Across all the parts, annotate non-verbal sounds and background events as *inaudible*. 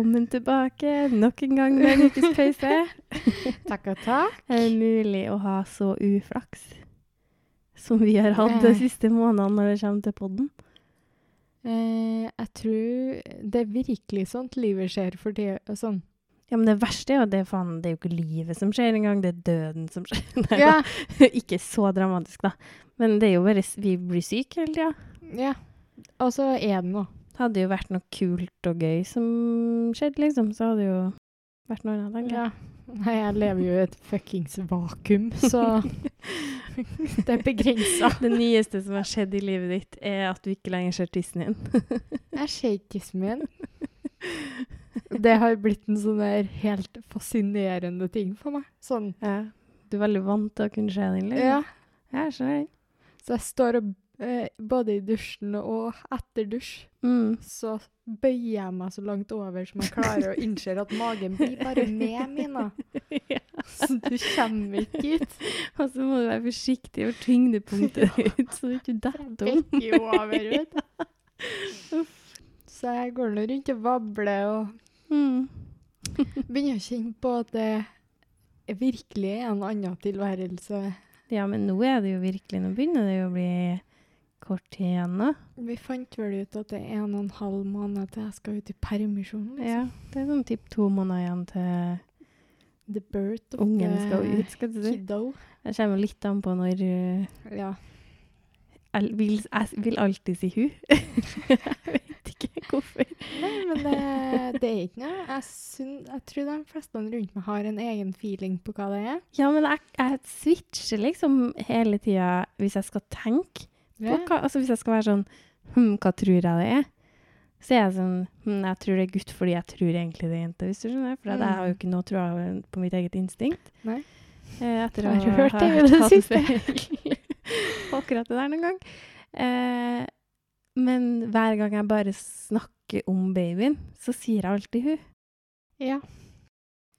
Velkommen tilbake nok en gang med en ukes pause. *laughs* Takk og takk. *laughs* Er det mulig å ha så uflaks som vi har hatt de Eh. siste månedene når det kommer til podden? Eh, jeg tror det er virkelig sånt livet skjer for tida. Sånn. Ja, men det verste er jo det, faen, det er jo ikke livet som skjer engang, det er døden som skjer. *laughs* Nei, Ja. ikke så dramatisk, da. Men det er jo bare Vi blir syke hele tida. ja. Og så er det noe. Hadde jo vært noe kult og gøy som skjedde, liksom, så hadde jo vært noe annet, tenker jeg. Ja. Nei, jeg lever jo i et fuckings vakuum, så *laughs* det er begrensa. Det nyeste som har skjedd i livet ditt, er at du ikke lenger ser tissen din. *laughs* Jeg ser ikke tissen min. Det har blitt en sånn der helt fascinerende ting for meg. Sånn, Ja. Du er veldig vant til å kunne se den, liksom. ja. Jeg skjønner den. Så jeg står og både i dusjen og etter dusj, Mm. så bøyer jeg meg så langt over som jeg klarer, å innse at magen blir bare med, Mina. *laughs* ja. Så du kommer ikke ut. Og så må du være forsiktig med tyngdepunktet ditt, så du ikke detter om. Bekker jo over, vet du. *laughs* Så jeg går nå rundt og vabler og Mm. *laughs* begynner å kjenne på at det virkelig er en annen tilværelse. Ja, men nå er det jo virkelig Nå begynner det jo å bli kort tid igjen nå. Vi fant vel ut at det er en og en halv måned til jeg skal ut i permisjon. Liksom. Ja, det er sånn typ to måneder igjen til The birth of ungen skal ut, skal du si. kiddo. Det kommer litt an på når uh, Ja. Jeg vil, jeg vil alltid si hun. *laughs* jeg vet ikke hvorfor. Nei, men det, det er ikke noe. Jeg, syn, jeg tror de fleste rundt meg har en egen feeling på hva det er. Ja, men jeg, jeg switcher liksom hele tida hvis jeg skal tenke hva Altså hvis jeg skal være sånn Hm, hva tror jeg det er? Så er jeg sånn hm, Jeg tror det er gutt fordi jeg tror egentlig det er jente, hvis du skjønner. For jeg har jo ikke noe tro på mitt eget instinkt. Nei. Eh, etter Har å ha hørt det i det siste? *laughs* akkurat det der noen gang. Eh, men hver gang jeg bare snakker om babyen, så sier jeg alltid hun. Ja.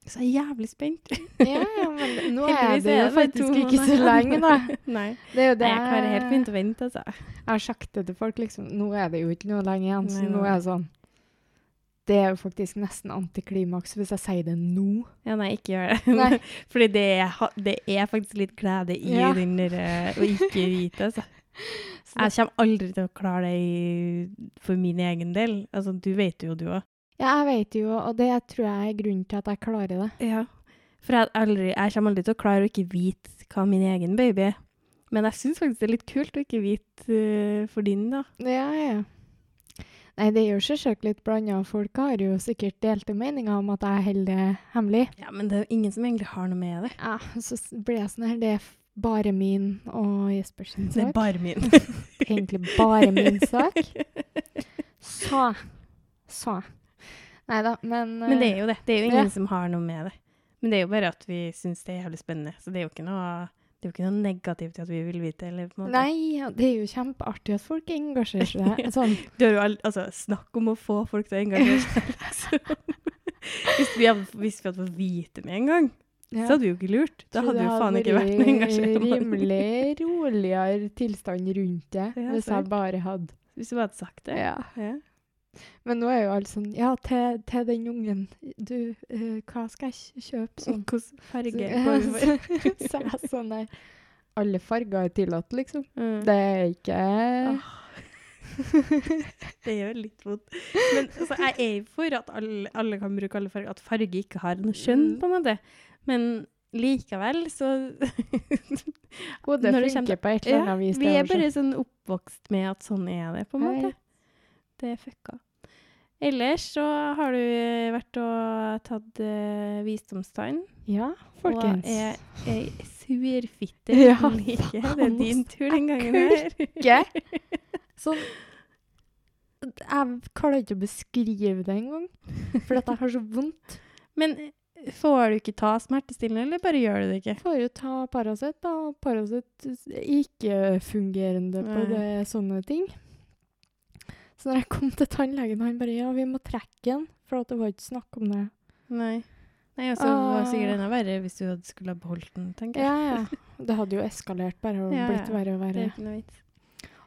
Så jeg er jævlig spent. ja, ja, men *laughs* nå er det jo faktisk ikke så lenge, da. *laughs* Nei. Det er jo det Nei, jeg klarer helt fint å vente, altså. Jeg har sagt det til folk, liksom. Nå er det jo ikke noe lenge igjen, så nå er det sånn Det er jo faktisk nesten antiklimaks hvis jeg sier det nå. Ja, nei, ikke gjør det. Nei. *laughs* Fordi det er, det er faktisk litt glede i Ja. den der eh, å ikke vite, altså. Så Jeg kommer aldri til å klare det for min egen del. Altså, du vet jo, du òg. Ja, jeg vet jo, og det tror jeg er grunnen til at jeg klarer det. Ja. For jeg, aldri, jeg kommer aldri til å klare å ikke vite hva min egen baby er. Men jeg syns faktisk det er litt kult å ikke vite uh, for din, da. Ja, ja. Nei, det jo selvsagt litt blanda. Folk har jo sikkert delte meninger om at jeg holder det hemmelig. Ja, Men det er jo ingen som egentlig har noe med det. Ja, så blir jeg sånn her, det er bare min og Jesper sin Det er bare min. *laughs* det er Egentlig bare min sak. *laughs* Så. Så. Nei da, men Men det er jo det. Det er jo ingen Ja. som har noe med det. Men det er jo bare at vi syns det er jævlig spennende. Så det er jo ikke noe, det er jo ikke noe negativt i at vi vil vite eller. Nei, det er jo kjempeartig at folk engasjerer seg. *laughs* Sånn, Du har jo all, altså, snakk om å få folk til å engasjere seg, *laughs* liksom. Hvis vi hadde, hvis vi hadde fått vite med en gang, ja. så hadde vi jo ikke lurt. Da hadde det jo faen ikke vært vært noe engasjement. rimelig *laughs* roligere tilstand rundt det, Ja, hvis jeg bare hadde Hvis du bare hadde sagt det. Ja. Ja. Men nå er jo alle sånn Ja, til, til den ungen Du, uh, hva skal jeg kjøpe sånn? Hvilken farge går for? *laughs* Så jeg er sånn der Alle farger er tillatt, liksom. Mm. Det er ikke Ah. *laughs* Det gjør litt vondt. Men altså, jeg er jo for at alle, alle kan bruke alle farger. At farge ikke har noe kjønn, Mm. på en måte. Men likevel, så Hodet det funker på et eller Ja, annet vis. vi er bare sånn oppvokst med at sånn er det, på en Ja, ja. måte. Det er fucka. Ellers så har du eh, vært og tatt uh, visdomstann. Ja, folkens. Og er, er surfitte. *laughs* Ja, like. Det er din tur den gangen her. Kulke! *laughs* Sånn Jeg klarer ikke å beskrive det engang. For at jeg har så vondt. Men eh, får du ikke ta smertestillende, eller bare gjør du det ikke? Får jo ta Paracet, da. Paracet er ikke fungerende på det, sånne ting. Så når jeg kom til tannlegen, han bare Ja, vi må trekke den, for det var ikke snakk om det. Nei. Nei, og så var det Ah. sikkert enda verre hvis du hadde skulle ha beholdt den, tenker jeg. Ja, ja. *laughs* Det hadde jo eskalert bare og Ja, blitt ja. verre og Det er verre. ikke noe vits.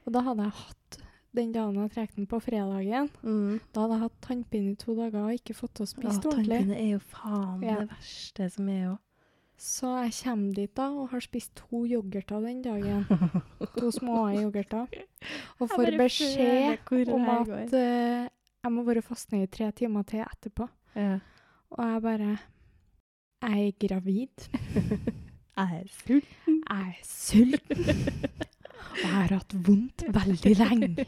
Og da hadde jeg hatt den dagen jeg trakk den på fredagen, Mm. da hadde jeg hatt tannpine i to dager og ikke fått til å spise ordentlig. Tannpine er jo faen Ja. det verste som er jo Så jeg kommer dit da og har spist to yoghurter den dagen. *laughs* to små yoghurter. Og får beskjed om at uh, jeg må være fastnede i tre timer til etterpå. ja. Og jeg bare Jeg er gravid. *laughs* Jeg er sulten. Jeg er sulten. *laughs* Jeg har hatt vondt veldig lenge.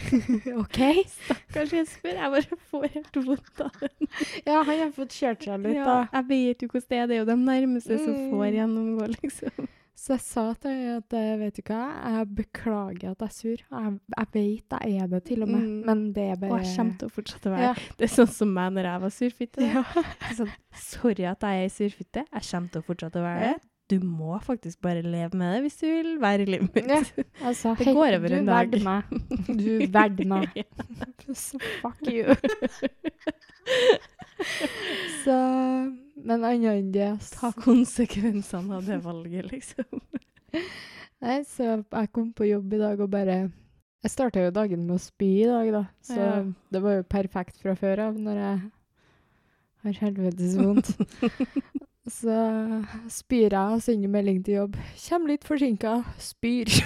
*laughs* OK? Jeg spør. Jeg bare får helt vondt av den. Ja, han har fått kjørt seg litt, Ja, da. jeg vet jo hvordan det er. Det er jo de nærmeste som Mm. får gjennomgå, liksom. Så jeg sa til henne at eh, vet du hva, jeg beklager at jeg er sur. Jeg, jeg vet jeg er det til og med, Mm. men det er bare Og jeg kommer til å fortsette å være Ja. Det er sånn som meg når jeg var surfitte. Ja. Sånn, sorry at jeg er surfitte. Jeg kommer til å fortsette å være det. Du må faktisk bare leve med det hvis du vil være i livet mitt. Ja. Altså, Det går over du en dag. verder meg. Du verd meg. *laughs* Så fuck you. *laughs* Så Men annet enn det Ta konsekvensene av det valget, liksom. Nei, så jeg kom på jobb i dag og bare Jeg starta jo dagen med å spy i dag, da. Så Ja. det var jo perfekt fra før av når jeg har helvetes vondt. *laughs* så spyr jeg og sender melding til jobb. Kjem litt forsinka. Spyr. *laughs*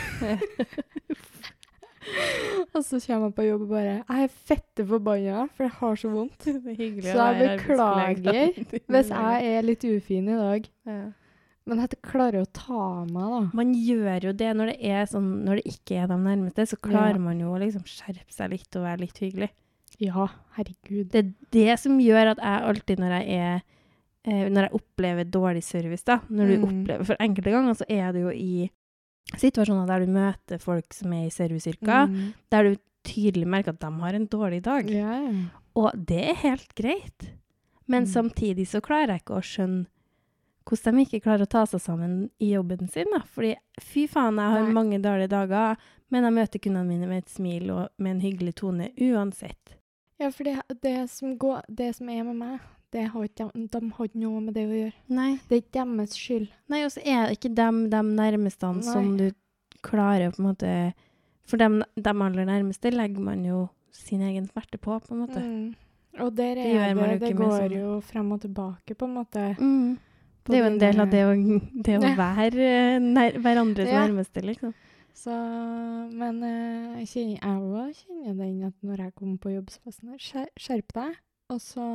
og så kommer jeg på jobb og bare Jeg er fette forbanna, for jeg har så vondt. *laughs* Hyggelig Så jeg beklager. *laughs* Hvis jeg er litt ufin i dag. ja. Men jeg klarer å ta meg, da. Man gjør jo det når det, sånn, når det ikke er de nærmeste, så klarer Ja. man jo å liksom skjerpe seg litt og være litt hyggelig. Ja, herregud. Det er det som gjør at jeg alltid når jeg er Når jeg opplever dårlig service, da Når du Mm. opplever For enkelte ganger så er du jo i situasjoner der du møter folk som er i serviceyrker, Mm. der du tydelig merker at de har en dårlig dag. Ja. Og det er helt greit. Men Mm. samtidig så klarer jeg ikke å skjønne hvordan de ikke klarer å ta seg sammen i jobben sin. da. Fordi fy faen, jeg har Nei. mange dårlige dager, men jeg møter kundene mine med et smil og med en hyggelig tone uansett. Ja, for det, det, som går, det som er med meg, det har ikke, de, har ikke noe med det å gjøre. Nei. Det er ikke deres skyld. Nei, og så er det ikke dem, de nærmeste som du klarer på en måte For dem, de aller nærmeste legger man jo sin egen smerte på, på en måte. Mm. Og der Det er man det, det går sånn- jo frem og tilbake, på en måte. Mm. på Det er jo en del av det å, det å *laughs* være eh, nær, hverandres Ja. nærmeste, liksom. Så, men eh, jeg kjenner, òg kjenner den at når jeg kommer på jobb, så var sånn her, skjerp deg. Og så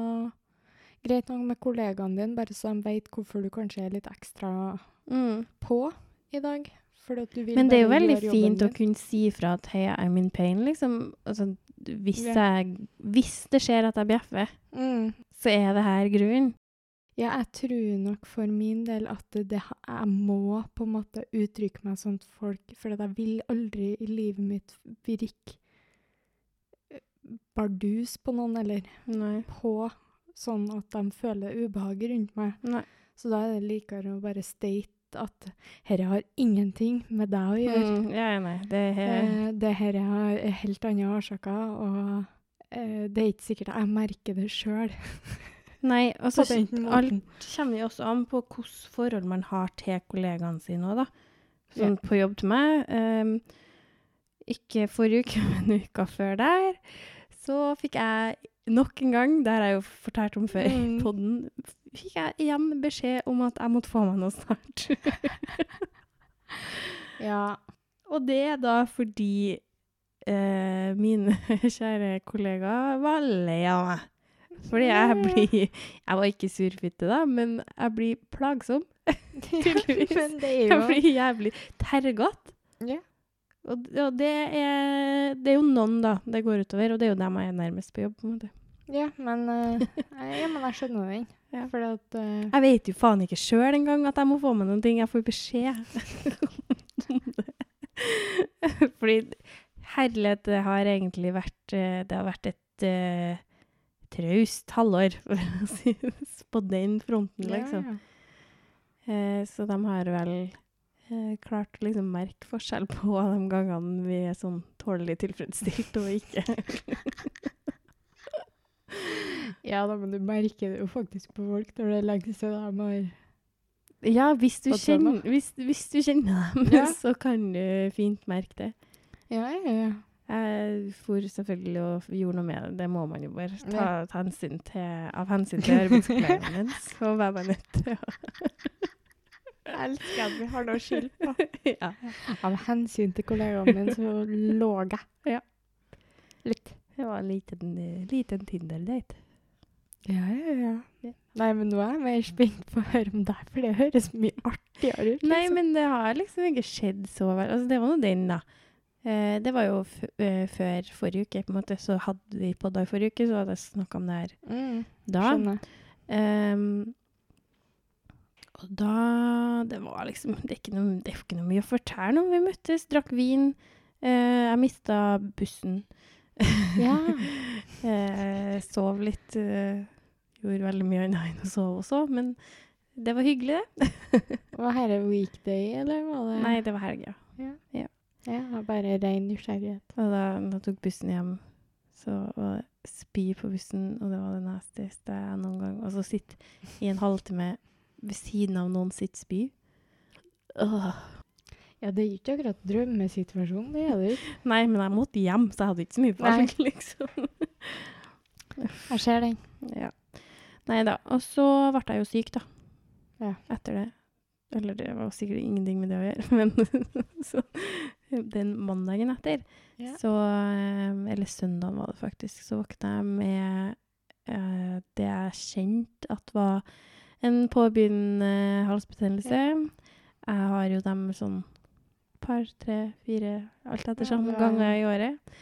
greit nok med kollegaene dine, bare så de vet hvorfor du kanskje er litt ekstra Mm. på i dag. Men det er jo veldig fint din. å kunne si fra at hei, I'm in pain, liksom. Altså, hvis, Ja. jeg, hvis det skjer at jeg bjeffer, Mm. så er det her grunnen. Ja, jeg tror nok for min del at det, det, jeg må på en måte uttrykke meg sånn til folk, for jeg vil aldri i livet mitt virke eh, bardus på noen, eller Nei. på sånn at de føler ubehag rundt meg. Nei. Så da er det likere å bare state at dette har ingenting med deg å gjøre. Mm, ja, nei, det er Eh, det her har helt andre årsaker, og eh, det er ikke sikkert jeg merker det sjøl. *laughs* Nei, og så På den alt kommer jo også an på hvilket forhold man har til kollegaene sine òg, da. Sånn på jobb til meg. Um, ikke forrige uke, *laughs* men uka før der, så fikk jeg nok en gang, det har jeg jo fortalt om før i Mm. podden, fikk jeg igjen beskjed om at jeg måtte få meg noe snart. *laughs* Ja. Og det er da fordi eh, mine *laughs* kjære kollegaer var lei av meg. Fordi jeg blir Jeg var ikke surfitte da, men jeg blir plagsom. *laughs* Tydeligvis. Jeg blir jævlig tergete. Ja. Og, og det, er, det er jo noen, da, det går utover. Og det er jo dem jeg er nærmest på jobb. på en måte. Ja, men, uh, ja, men jeg skjønner den. Ja. At uh, Jeg vet jo faen ikke sjøl engang at jeg må få med noen ting. Jeg får beskjed *laughs* om det. Fordi herlighet, det har egentlig vært eh, Det har vært et uh, traust halvår, for å si det på den fronten, liksom. Ja, Eh, så de har vel eh, klart å liksom merke forskjell på de gangene vi er sånn tålelig tilfredsstilt og ikke. *laughs* ja. da, men du merker det jo faktisk på folk når det er lenge siden de har Ja, hvis du, kjenner, hvis, hvis du kjenner dem, Ja. *laughs* så kan du fint merke det. Ja, ja, ja. Jeg for selvfølgelig og gjorde noe med det. Det må man jo bare ta, ta hensyn til, av hensyn til arbeidsklærne *laughs* var jeg nødt til å Jeg elsker at vi har noe å skylde på. *laughs* ja. Av hensyn til kollegaen min, så lå jeg. Ja. Litt. Det var en liten, liten Tinder-date. Ja, ja, ja. Nei, men nå er jeg mer spent på å høre om deg, for det høres mye artigere ut. Nei, liksom. men det har liksom ikke skjedd så vel. Altså, det var nå den, da. Eh, det var jo eh, før forrige uke, på en måte. Så hadde vi podda i forrige uke, så hadde jeg snakka om det her mm, da. Skjønner. Ehm, og da Det var liksom Det er ikke noe, det er ikke noe mye å fortelle om. Vi møttes, drakk vin. Eh, jeg mista bussen. Ja. *laughs* eh, sov litt. Eh, gjorde veldig mye annet enn å sove også, men det var hyggelig, det. *laughs* Var dette weekday, eller var det Nei, det var helg, ja. Ja. Ja. ja bare ren nysgjerrighet. Og da, da tok bussen hjem, så var det spy på bussen, og det var det nesteste jeg noen gang Og så sitte i en halvtime ved siden av noen sitt spy. Åh. Ja, det jo ikke akkurat drømmesituasjon, det er det ikke. *laughs* Nei, men jeg måtte hjem, så jeg hadde ikke så mye valg, liksom. *laughs* Jeg ser den. Ja. Nei da. Og så ble jeg jo syk, da. Ja. Etter det. Eller det var sikkert ingenting med det å gjøre, *laughs* men så den mandagen etter Ja. Så eh, Eller søndagen var det faktisk. Så våkna jeg med eh, det jeg kjente at var en påbegynnende halsbetennelse. Jeg har jo dem sånn par, tre, fire, alt etter Ja, ja, ja. ganger i året.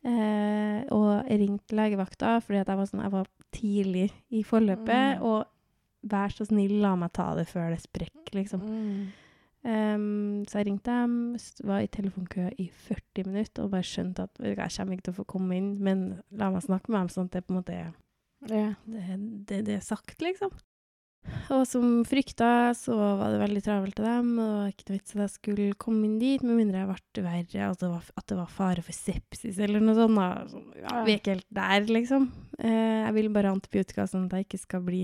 Eh, og ringte legevakta fordi jeg var, sånn, jeg var tidlig i forløpet. Mm. Og vær så snill, la meg ta det før det sprekker, liksom. Mm. Um, så jeg ringte dem, var i telefonkø i 40 minutter og bare skjønte at jeg kommer ikke til å få komme inn, men la meg snakke med dem sånn at det på en måte er, Ja. det, det, det er sagt, liksom. Og som frykta, så var det veldig travelt til dem, og det var ikke noe vits at jeg skulle komme inn dit, med mindre jeg ble verre, altså det var, at det var fare for sepsis eller noe sånt. Da. Sånn, ja, vi er ikke helt der, liksom. Eh, jeg vil bare ha antibiotika sånn at jeg ikke skal bli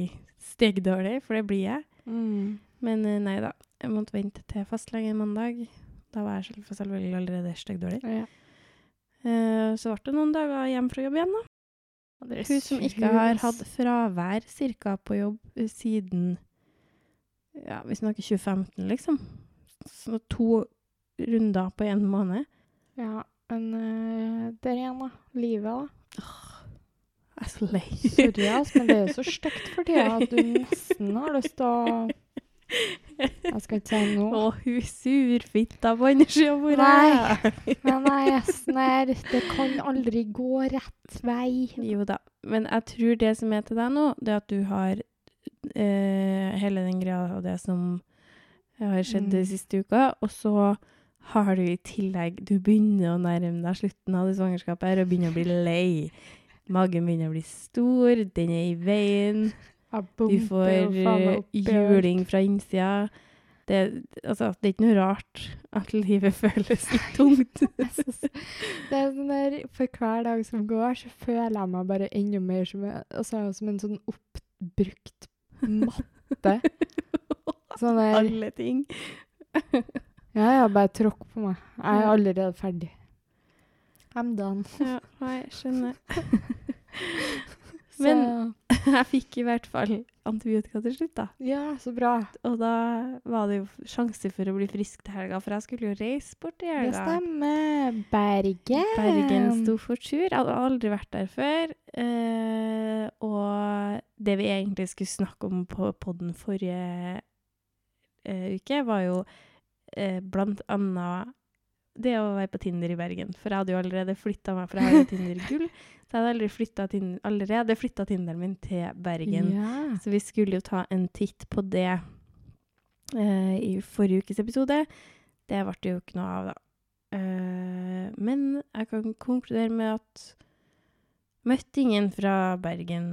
stegdårlig, for det blir jeg. Mm. Men eh, nei da, jeg måtte vente til fastlegen mandag. Da var jeg selv- selvfølgelig allerede styggdårlig. Ja. Eh, så ble det noen dager hjem fra jobb igjen, da. Hun som ikke har hatt fravær cirka på jobb eh, siden Ja, vi snakker 2015, liksom. Så to runder på én måned. Ja, men uh, der igjen, da. Livet, da. Åh, Jeg er så lei. Sorry, ass, men det er jo så stygt for tida at du *laughs* nesten har lyst til å Jeg skal ikke si Å, noe. hun surfitta på andre sida av bordet. Nei. *laughs* Men nei, Esten her, det kan aldri gå rett vei. Jo da. Men jeg tror det som er til deg nå, det er at du har eh, hele den greia av det som har skjedd Mm. siste uka, og så har du i tillegg Du begynner å nærme deg slutten av det svangerskapet og begynner å bli lei. Magen begynner å bli stor, den er i veien. Du får eh, juling fra innsida. Det, altså, det er ikke noe rart at livet *laughs* føles litt tungt. *laughs* Det er sånn der, For hver dag som går, så føler jeg meg bare enda mer som, altså, som en sånn oppbrukt matte. *laughs* Sånn der Alle ting. Ja, ja, bare tråkk på meg. Jeg er allerede ferdig. I'm done. Ja, jeg skjønner. Men- *laughs* Jeg fikk i hvert fall antibiotika til slutt, da. Ja, så bra. Og da var det jo sjanse for å bli frisk til helga, for jeg skulle jo reise bort Det helga. stemmer. Bergen. Bergen sto for tur. Jeg hadde aldri vært der før. Eh, og det vi egentlig skulle snakke om på podden forrige eh, uke, var jo eh, blant annet det å være på Tinder i Bergen. For jeg hadde jo allerede flytta meg, for jeg har jo Tinder gull. Så jeg hadde aldri flyttet tin allerede flytta Tinderen min til Bergen. Ja. Så vi skulle jo ta en titt på det uh, i forrige ukes episode. Det ble det jo ikke noe av, da. Uh, men jeg kan konkludere med at møtte ingen fra Bergen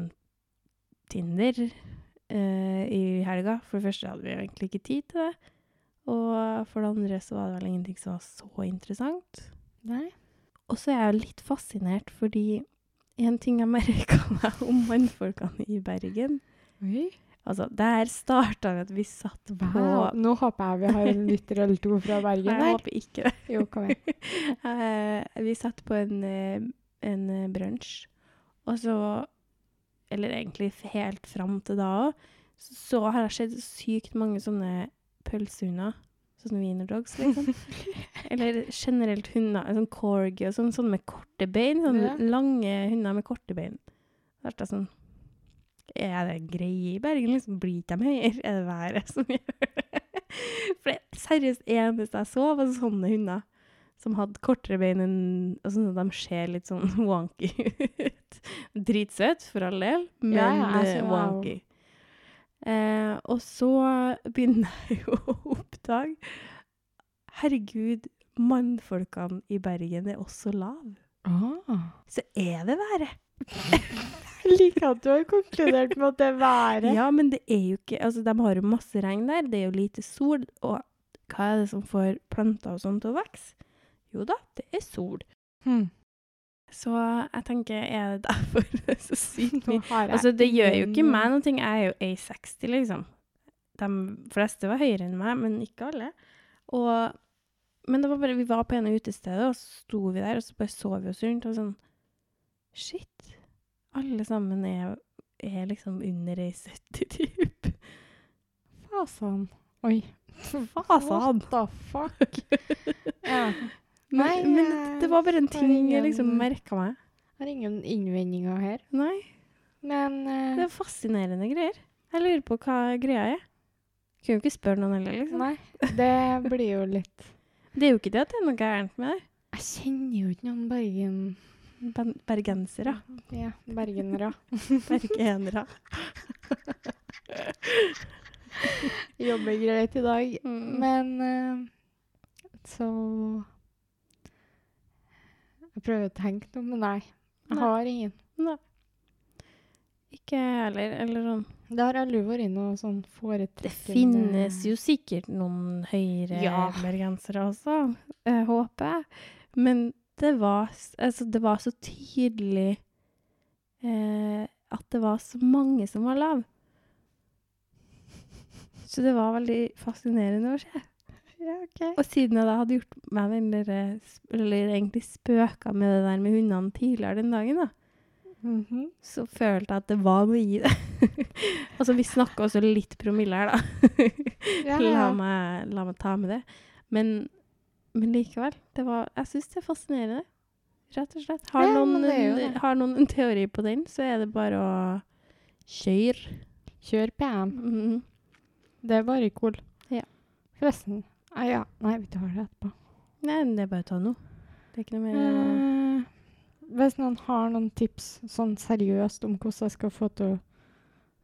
Tinder uh, i helga. For det første hadde vi egentlig ikke tid til det. Og for det andre så var det vel ingenting som var så interessant. Nei. Og så er jeg jo litt fascinert fordi en ting jeg merka meg om mannfolkene i Bergen, Oi. Altså, der starta vi at vi satt på Wow. Nå håper jeg vi har en lytter eller to fra *laughs* Bergen Jeg håper ikke det. Jo, kom igjen. *laughs* Eh, vi satt på en, eh, en eh, brunsj, og så Eller egentlig helt fram til da òg, så har det skjedd sykt mange sånne pølsehunder. Sånne wienerdogs, liksom. *laughs* Eller generelt hunder. Sånn corgi og sånn, sånne med korte bein. Sånne Ja. lange hunder med korte bein. Det er sånn Er det en greie i Bergen? Liksom, blir ikke de høyere? Er det været som gjør det? *laughs* For det seriøst eneste jeg så, var sånne hunder som hadde kortere bein enn altså, sånn at De ser litt sånn *laughs* wonky ut. Dritsøt, for all del, men Ja, ja, jeg eh, wow. wonky. Eh, og så begynner *laughs* jeg jo å oppdage Herregud, mannfolkene i Bergen er også lave. Ah. Så er det været. *laughs* Jeg liker at du har konkludert med at det er været. Ja, men det er jo ikke Altså, de har jo masse regn der, det er jo lite sol, og hva er det som får planter og sånt til å vokse? Jo da, det er sol. Hmm. Så jeg tenker, er det derfor *laughs* det er så sykt mye Altså, det gjør jo ikke meg noe, jeg er jo A60, liksom. De fleste var høyere enn meg, men ikke alle. Og, men det var bare, vi var på ene utestedet, og så sto vi der, og så bare så vi oss rundt, og sånn Shit. Alle sammen er, er liksom under ei 70-typ. Fasan. Oi. Fasan. What the fuck? *laughs* ja. Men, Nei, men det var bare en ting ting jeg liksom merka meg. Har ingen innvendinger her. Nei, Men uh, det er fascinerende greier. Jeg lurer på hva greia er. Kunne jo ikke spørre noen heller, liksom. Nei, det blir jo litt Det er jo ikke det at det er noe gærent med det. Jeg kjenner jo ikke noen Bergen... Ben- Bergensere. Ja, bergenere. *laughs* Bergenere. Jobber greit i dag. Mm. Men uh, så Jeg prøver å tenke noe, men nei. Jeg Nei. har ingen. Nei. Ikke jeg heller. Eller sånn. Det har aldri vært noe sånn Det finnes jo sikkert noen høyere Ja. bergensere også, jeg håper jeg. Men det var, altså, det var så tydelig eh, at det var så mange som var lav. Så det var veldig fascinerende å se. Ja, okay. Og siden jeg da hadde gjort meg den der, eh, eller egentlig spøka med det der med hundene tidligere den dagen, da, Mhm. så følte jeg at det var noe i det. *laughs* altså, vi snakka også litt promille her, da. *laughs* Ja, la, meg, la meg ta med det. Men, men likevel, det var, jeg syns det er fascinerende. Rett og slett. Har, Ja, noen, en, har noen en teori på den, så er det bare å kjøre. Kjør PM. Mhm. Det er bare cool. Ja. Forresten ah, ja. Nei, vi tar det etterpå. Nei, men det er bare å ta noe. Det er ikke noe mer Eh, hvis noen har noen tips sånn seriøst om hvordan jeg skal få til å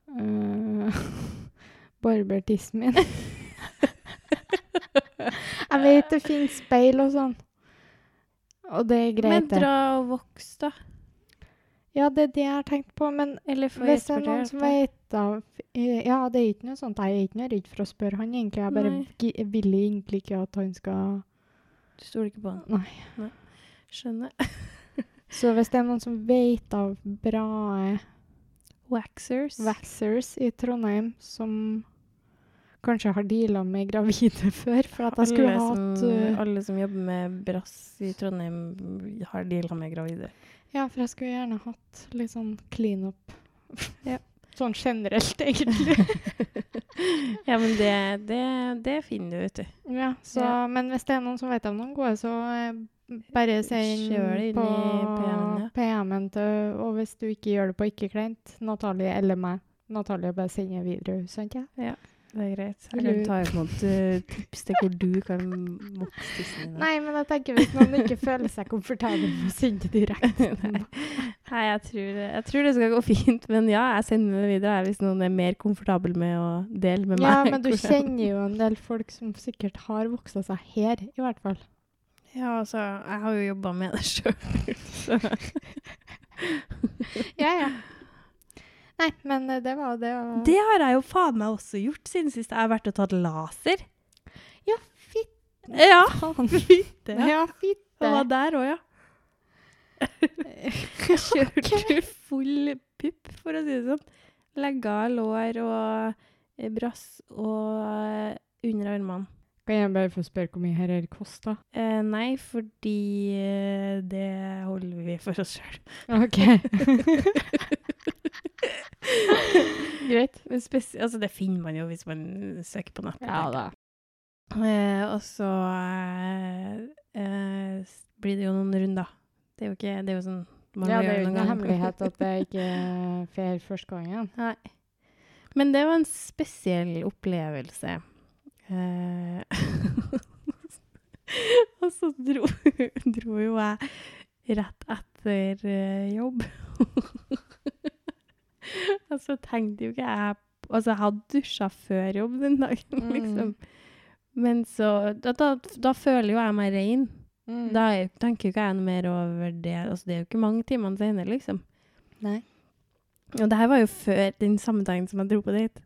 *laughs* uh, barbere tissen min *laughs* Jeg vet det finnes speil og sånn. Og det er greit, det. dra og voks, da. Ja, det er det jeg har tenkt på, men hvis det er noen som vet av eh, Ja, det er ikke noe sånt. Jeg er ikke noe redd for å spørre han, egentlig. Jeg bare Nei. vil egentlig ikke at han skal Du stoler ikke på han? Nei. Skjønner. *laughs* Så hvis det er noen som vet av bra Waxers. waxers i Trondheim som kanskje har deala med gravide *laughs* før, for at jeg skulle hatt som, uh, alle som jobber med brass i Trondheim, har deala med gravide. Ja, for jeg skulle gjerne hatt litt sånn clean up. *laughs* Ja. Sånn generelt, egentlig. *laughs* ja, men det, det, det finner du, vet du. ja, så, Ja. Men hvis det er noen som vet om noen gode, så eh, bare send inn på PM-en. Til Og hvis du ikke gjør det på Ikke kleint, Natalie eller meg. Natalie bare sender videre, sant? Ja? Det er greit. Jeg kan ta imot eh, tips til hvor du kan vokse tissen din. Nei, men jeg tenker hvis noen ikke føler seg komfortabel med å sende det direkte *laughs* Nei. Nei jeg, tror, jeg tror det skal gå fint. Men ja, jeg sender det videre jeg, hvis noen er mer komfortabel med å dele med meg. Ja, men du kjenner jo en del folk som sikkert har voksa seg her, i hvert fall. Ja, altså, jeg har jo jobba med det *laughs* sjøl. Ja, ja. Nei, men eh, det var det. Og... Det har jeg jo faen meg også gjort siden sist jeg har vært og tatt laser. Ja, fitt. Ja, *laughs* fitte. Ja. Ja, Jeg var der òg, ja. *laughs* *laughs* Kjørte kjørte full pupp, for å si det sånn. Legger, lår og brass og under armene. Kan jeg bare få spørre hvor mye her koster? Eh, nei, fordi eh, det holder vi for oss sjøl. OK. Greit. Men altså, det finner man jo hvis man søker på nettet. ja da. Eh, og så eh, eh, blir det jo noen runder. Det er jo ikke Det er jo sånn man Ja, det er jo ingen hemmelighet at det *laughs* ikke fer første gangen. Nei. Men det var en spesiell opplevelse. Eh, *laughs* og så dro, *laughs* dro jo jeg rett etter eh, jobb. *laughs* og så tenkte jo ikke jeg Altså, jeg hadde dusja før jobb den dagen, Mm. liksom. Men så Da, da, da føler jo jeg meg rein. Mm. Da er, tenker jo ikke jeg noe mer over det. Altså, det er jo ikke mange timene senere, liksom. Nei. Og det her var jo før den samme dagen som jeg dro på date.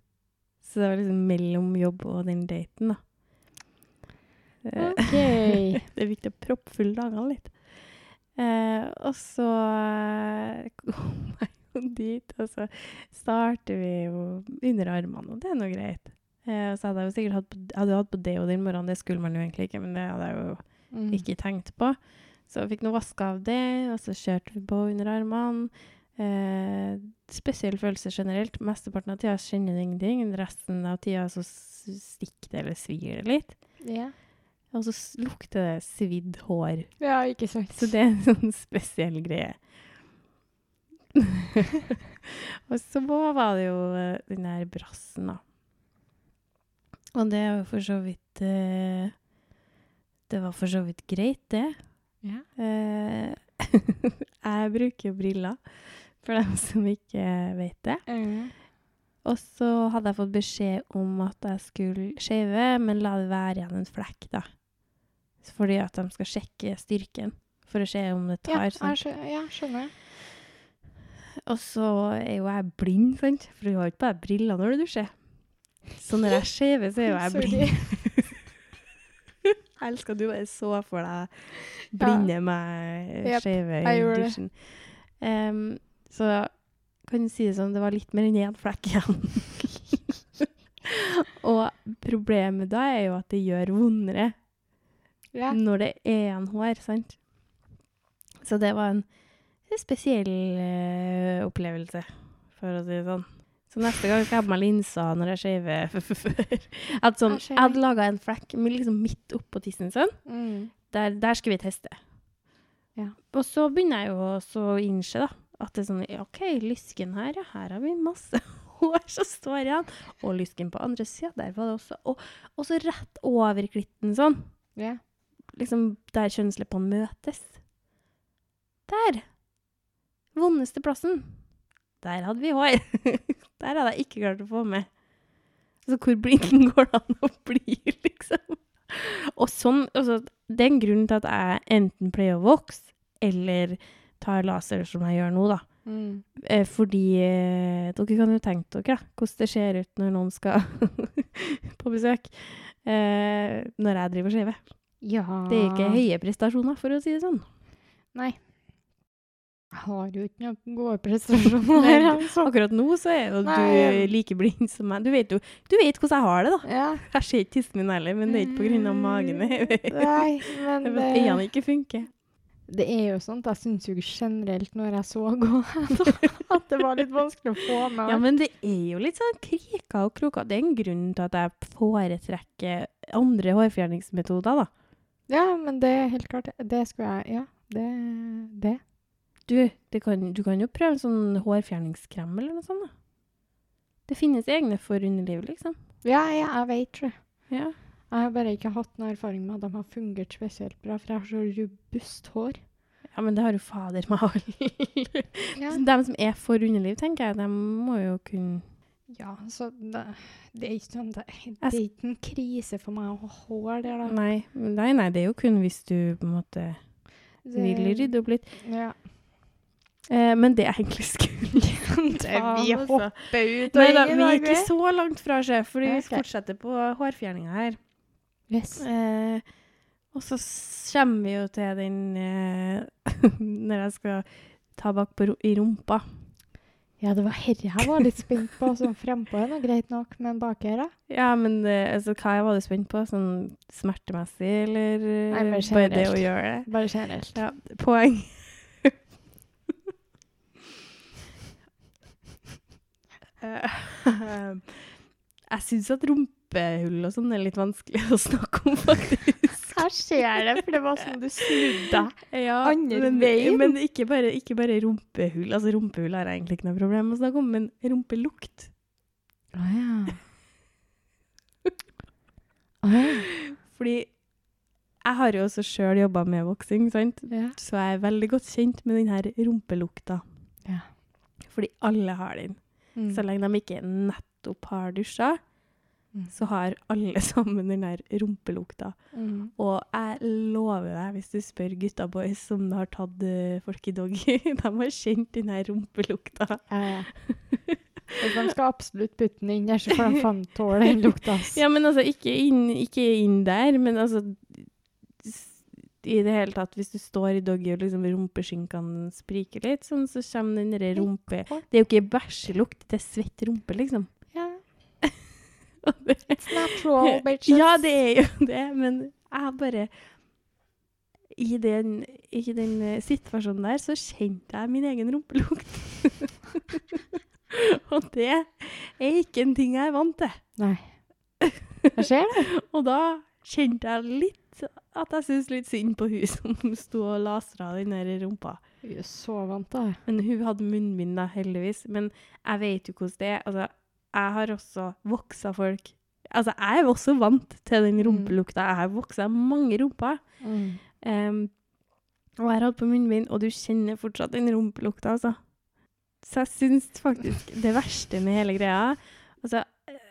Så det var liksom mellom jobb og den daten, da. Eh, OK. *laughs* det er viktig å proppfylle dagene litt. Eh, og så eh, *laughs* kom jeg *laughs* dit, og så starter vi jo under armene, og det er nå greit. Eh, så hadde jeg jo sikkert hatt på, hadde hatt på deo den morgenen, det skulle man jo egentlig ikke, men det hadde jeg jo Mm. ikke tenkt på. Så fikk noe vaska av det, og så kjørte vi på under armene. Eh, spesiell følelse generelt. Mesteparten av tida kjenner du ingenting. Resten av tida så stikker det eller svir det litt. Ja. Og så lukter det svidd hår. ja, ikke sant. Så det er en sånn spesiell greie. *laughs* og så var det jo eh, den der brassen, da. Og det jo for så vidt eh, Det var for så vidt greit, det. Ja. Eh, *laughs* jeg bruker jo briller, for dem som ikke vet det. Mm. Og så hadde jeg fått beskjed om at jeg skulle shave, men la det være igjen en flekk, da. Fordi at de skal sjekke styrken, for å se om det Ja, tar. jeg skjønner. skjø- ja, skjønner. Og så er jo jeg blind, sant? For du har jo ikke bare briller når du dusjer. Så når jeg skjever, så er jo jeg blind. *laughs* Jeg elsker at du bare så for deg blinde meg Jep, skjeve i gjorde det. dusjen. Um, så kan du si det sånn, det var litt mer enn én flekk igjen. *laughs* Og problemet da er jo at det gjør vondere Ja. når det er en hår, sant? Så det var en spesiell eh, opplevelse, for å si det sånn. Så neste gang skal jeg ha på meg linser når jeg shaver. *laughs* At sånn, Jeg jeg hadde laga en flekk liksom midt oppå tissen sånn. Mm. Der, der skal vi teste. Ja. Og så begynner jeg jo å innse da, at det er sånn, OK, lysken her, ja, her har vi masse *laughs* hår som står igjen. Og lysken på andre sida, der var det også. Og, og så rett over klitten sånn Yeah. liksom der kjønnsleppene møtes. Der! Vondeste plassen. Der hadde vi hår. *laughs* der hadde jeg ikke klart å få med. Altså, hvor blind *laughs* går det an å bli, liksom? Og sånn, altså, det er en grunn til at jeg enten pleier å vokse, eller tar laser som jeg gjør nå, da. Mm. Eh, fordi eh, dere kan jo tenke dere da, hvordan det ser ut når noen skal *laughs* på besøk. Eh, når jeg driver skeive. Ja. Det er ikke høye prestasjoner, for å si det sånn. Nei. Jeg har jo ikke noen gode prestasjoner Nei, altså. Akkurat nå så er jo Nei. du like blind som meg. Du vet jo du vet hvordan jeg har det, da. Ja. Jeg ser ikke tissen min heller, men det er ikke av magen. Det Nei, men *laughs* det, øynene ikke funker. det er jo at jeg syns jo generelt når jeg så gå *laughs* at det var litt vanskelig å få med. Ja, men det er jo litt sånn kriker og kroker. Det er en grunn til at jeg foretrekker andre hårfjerningsmetoder, da. Ja, men det er helt klart Det skulle jeg Ja, det. det. Du, det kan, du kan jo prøve en sånn hårfjerningskrem eller noe sånt, da. Det finnes egne for underliv, liksom. Ja, ja, jeg vet det. Ja. Jeg har bare ikke hatt noen erfaring med at de har fungert spesielt bra, for jeg har så robust hår. Ja, men det har jo fader meg alle. *laughs* Ja. De som er for underliv, tenker jeg, de må jo kunne Ja, så det, det er ikke sånn det, det er ikke en krise for meg å ha hår der, da. Nei, nei, nei, det er jo kun hvis du på en måte vil rydde opp litt. Ja. Eh, men det jeg egentlig skulle *laughs* Det, vi altså. hopper ut Nei og da, inn i vi er ikke så langt fra, sjef, fordi vi fortsetter på hårfjerninga her. Yes. Eh, og så kommer vi jo til den eh, *laughs* Når jeg skal ta bak på i rumpa. Ja, det var herre jeg var litt spent på. Sånn frempå er nå greit nok, men bakøra? Ja, men eh, altså, hva var du spent på? Sånn smertemessig, eller eh, Nei, bare bare det å gjøre det? Bare generelt. Ja, poeng. *laughs* jeg syns at rumpehull og sånn er litt vanskelig å snakke om, faktisk. Jeg ser det, for det var sånn du snudde. Ja, Andre men, veien. men ikke, bare, ikke bare rumpehull. Altså, rumpehull har jeg egentlig ikke noe problem med å snakke om, men rumpelukt. Å ja. *laughs* Å ja. Fordi jeg har jo også sjøl jobba med voksing, sant? ja. så jeg er veldig godt kjent med den her rumpelukta. Ja. Fordi alle har den. Mm. Så lenge de ikke nettopp har dusja, Mm. så har alle *laughs* sammen den der rumpelukta. Mm. Og jeg lover deg, hvis du spør gutta boys som har tatt uh, folk i doggy, *laughs* de har kjent den her rumpelukta. Ja, ja. *laughs* De skal absolutt putte den inn der, så får de faen tåle den lukta. Ja, men altså, ikke inn, ikke inn der, men altså i det hele tatt, hvis du står i doggy og liksom rumpeskinkene spriker litt, sånn, så kommer den derre rumpe... Det er jo ikke bæsjelukt, det er svett rumpe, liksom. Ja. *laughs* Det- It's natural, bitches. Ja, det er jo *laughs* det, men jeg bare I den, i den eh, situasjonen der så kjente jeg min egen rumpelukt. *laughs* og det er ikke en ting jeg er vant til. Nei. Jeg ser det. Og da kjente jeg litt at jeg syntes litt synd på hun *laughs* som sto og lasra den der rumpa. Hun er så vant til. Men hun hadde munnbind, da, heldigvis. Men jeg vet jo hvordan det er. Altså, jeg har også voksa folk Altså, jeg er også vant til den Mm. rumpelukta. Jeg har voksa mange rumper. Em, og jeg har hatt på munnbind, og du kjenner fortsatt den rumpelukta, altså. Så jeg syns faktisk det verste med hele greia Altså,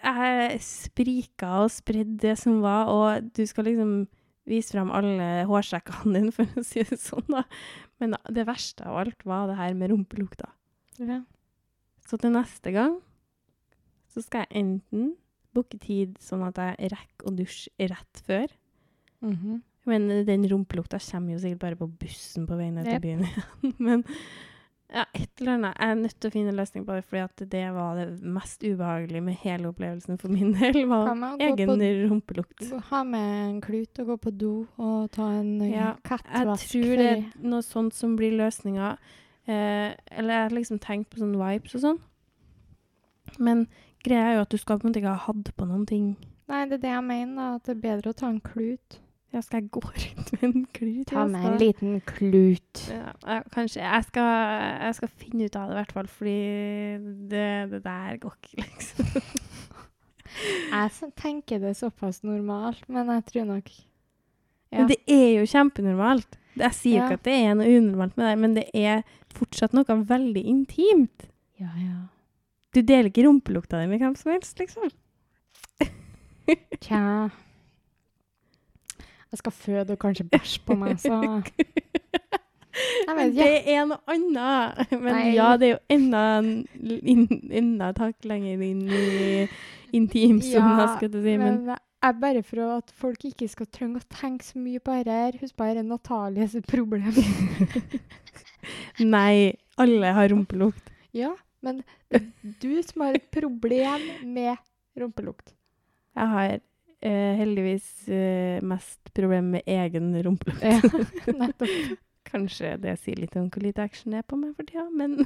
jeg sprika og spredde det som var, og du skal liksom vise fram alle hårsekkene dine, for å si det sånn, da. Men det verste av alt var det her med rumpelukta. Ja. Så til neste gang så skal jeg enten booke tid sånn at jeg rekker å dusje rett før. Mhm. Men den rumpelukta kommer jo sikkert bare på bussen på vei ned til yep. byen igjen. *laughs* Men ja, et eller annet. Jeg er nødt til å finne en løsning på det, fordi det var det mest ubehagelige med hele opplevelsen for min del. Var egen på rumpelukt. Ha med en klut og gå på do og ta en ja, Ja, Jeg tror det er noe sånt som blir løsninga. Eh, eller jeg har liksom tenkt på sånn vibes og sånn. Men greia er jo at du skal på en måte ikke ha hatt på noen ting. Nei, det er det jeg mener, at det er bedre å ta en klut. Ja, skal jeg gå rundt med en klut? Ta med en liten klut. Ja, kanskje. Jeg skal, jeg skal finne ut av det, i hvert fall, fordi det, det der går ikke, liksom. *laughs* Jeg tenker det er såpass normalt, men jeg tror nok Ja. Men det er jo kjempenormalt. Jeg sier Ja. ikke at det er noe unormalt med det, men det er fortsatt noe veldig intimt. Ja, ja. Du deler ikke rumpelukta di med hvem som helst, liksom. Tja Jeg skal føde og kanskje bæsje på meg, så *laughs* Men det er noe annet. Men Nei. ja, det er jo enda, inn- enda et hakk lenger inn i intimsona, skal du si. Men men jeg bare for at folk ikke skal trenge å tenke så mye på dette. Husk bare Natalies problem. *laughs* nei, alle har rumpelukt. ja, men du som har et problem med rumpelukt. Jeg har eh, heldigvis eh, mest problem med egen rumpelukt. Ja, *laughs* nettopp. Kanskje det sier litt om hvor lite action er på meg for tida, men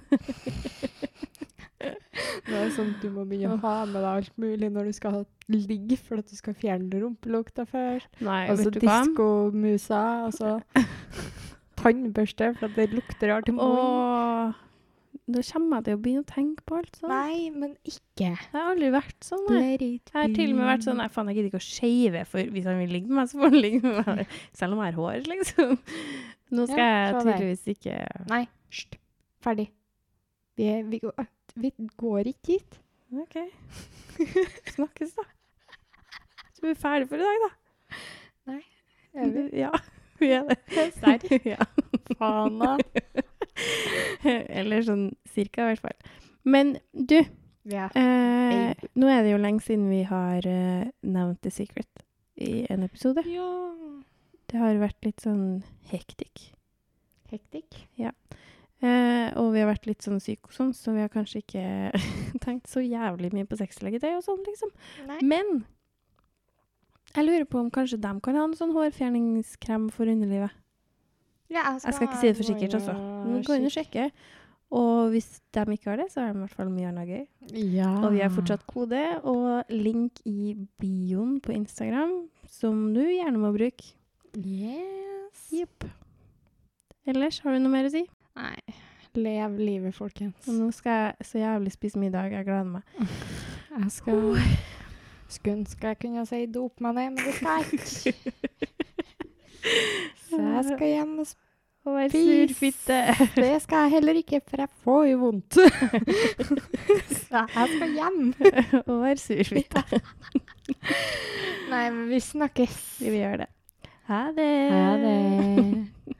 Det er sånn du må begynne å ha med deg alt mulig når du skal ligge, for at du skal fjerne rumpelukta før. Nei, Og så vet du hva? diskomusa, og så *laughs* tannbørste, for at det lukter rart i munnen. Da kommer jeg til å begynne å tenke på alt sånt. Nei, men ikke. Jeg har aldri vært sånn. Jeg. Jeg har til og med vært sånn Nei, faen, jeg gidder ikke å shave, for hvis han vil ligge med meg, så får han ligge med meg. Selv om jeg har hår, liksom. Nå skal Ja, jeg tydeligvis ikke Nei, hysj. Ferdig. Vi, vi, går, vi går ikke hit. OK. Snakkes, da. Så er vi ferdige for i dag, da. Er vi? Ja, vi er det. *laughs* Serr? Ja. Faen, da. *laughs* *laughs* Eller sånn cirka, i hvert fall. Men du, Ja. eh, nå er det jo lenge siden vi har eh, nevnt The Secret i en episode. ja. Det har vært litt sånn hektikk. Hektikk. Eh, og vi har vært litt sånn syke og sånn, så vi har kanskje ikke *laughs* tenkt så jævlig mye på sexlegetøy og sånn, liksom. Nei. Men jeg lurer på om kanskje de kan ha en sånn hårfjerningskrem for underlivet. Ja, Jeg skal ikke si det for sikkert, altså. Men kan og sjekke. Og hvis de ikke har det, så er det i hvert fall mye annet gøy. Ja. Og vi har fortsatt kode og link i bioen på Instagram, som du gjerne må bruke. Yes. Jepp. Ellers, har du noe mer å si? Nei. Lev livet, folkens. Og nå skal jeg så jævlig spise middag. Jeg gleder meg. *laughs* Jeg skal Skulle ønske jeg kunne si dop meg ned, men det skal jeg ikke. *laughs* Så jeg skal hjem og spise. Det skal jeg heller ikke, for jeg får jo vondt. *laughs* Så jeg skal hjem. og være surfitte. Nei, men vi snakkes. Vi gjør det. Ha det. Ha det.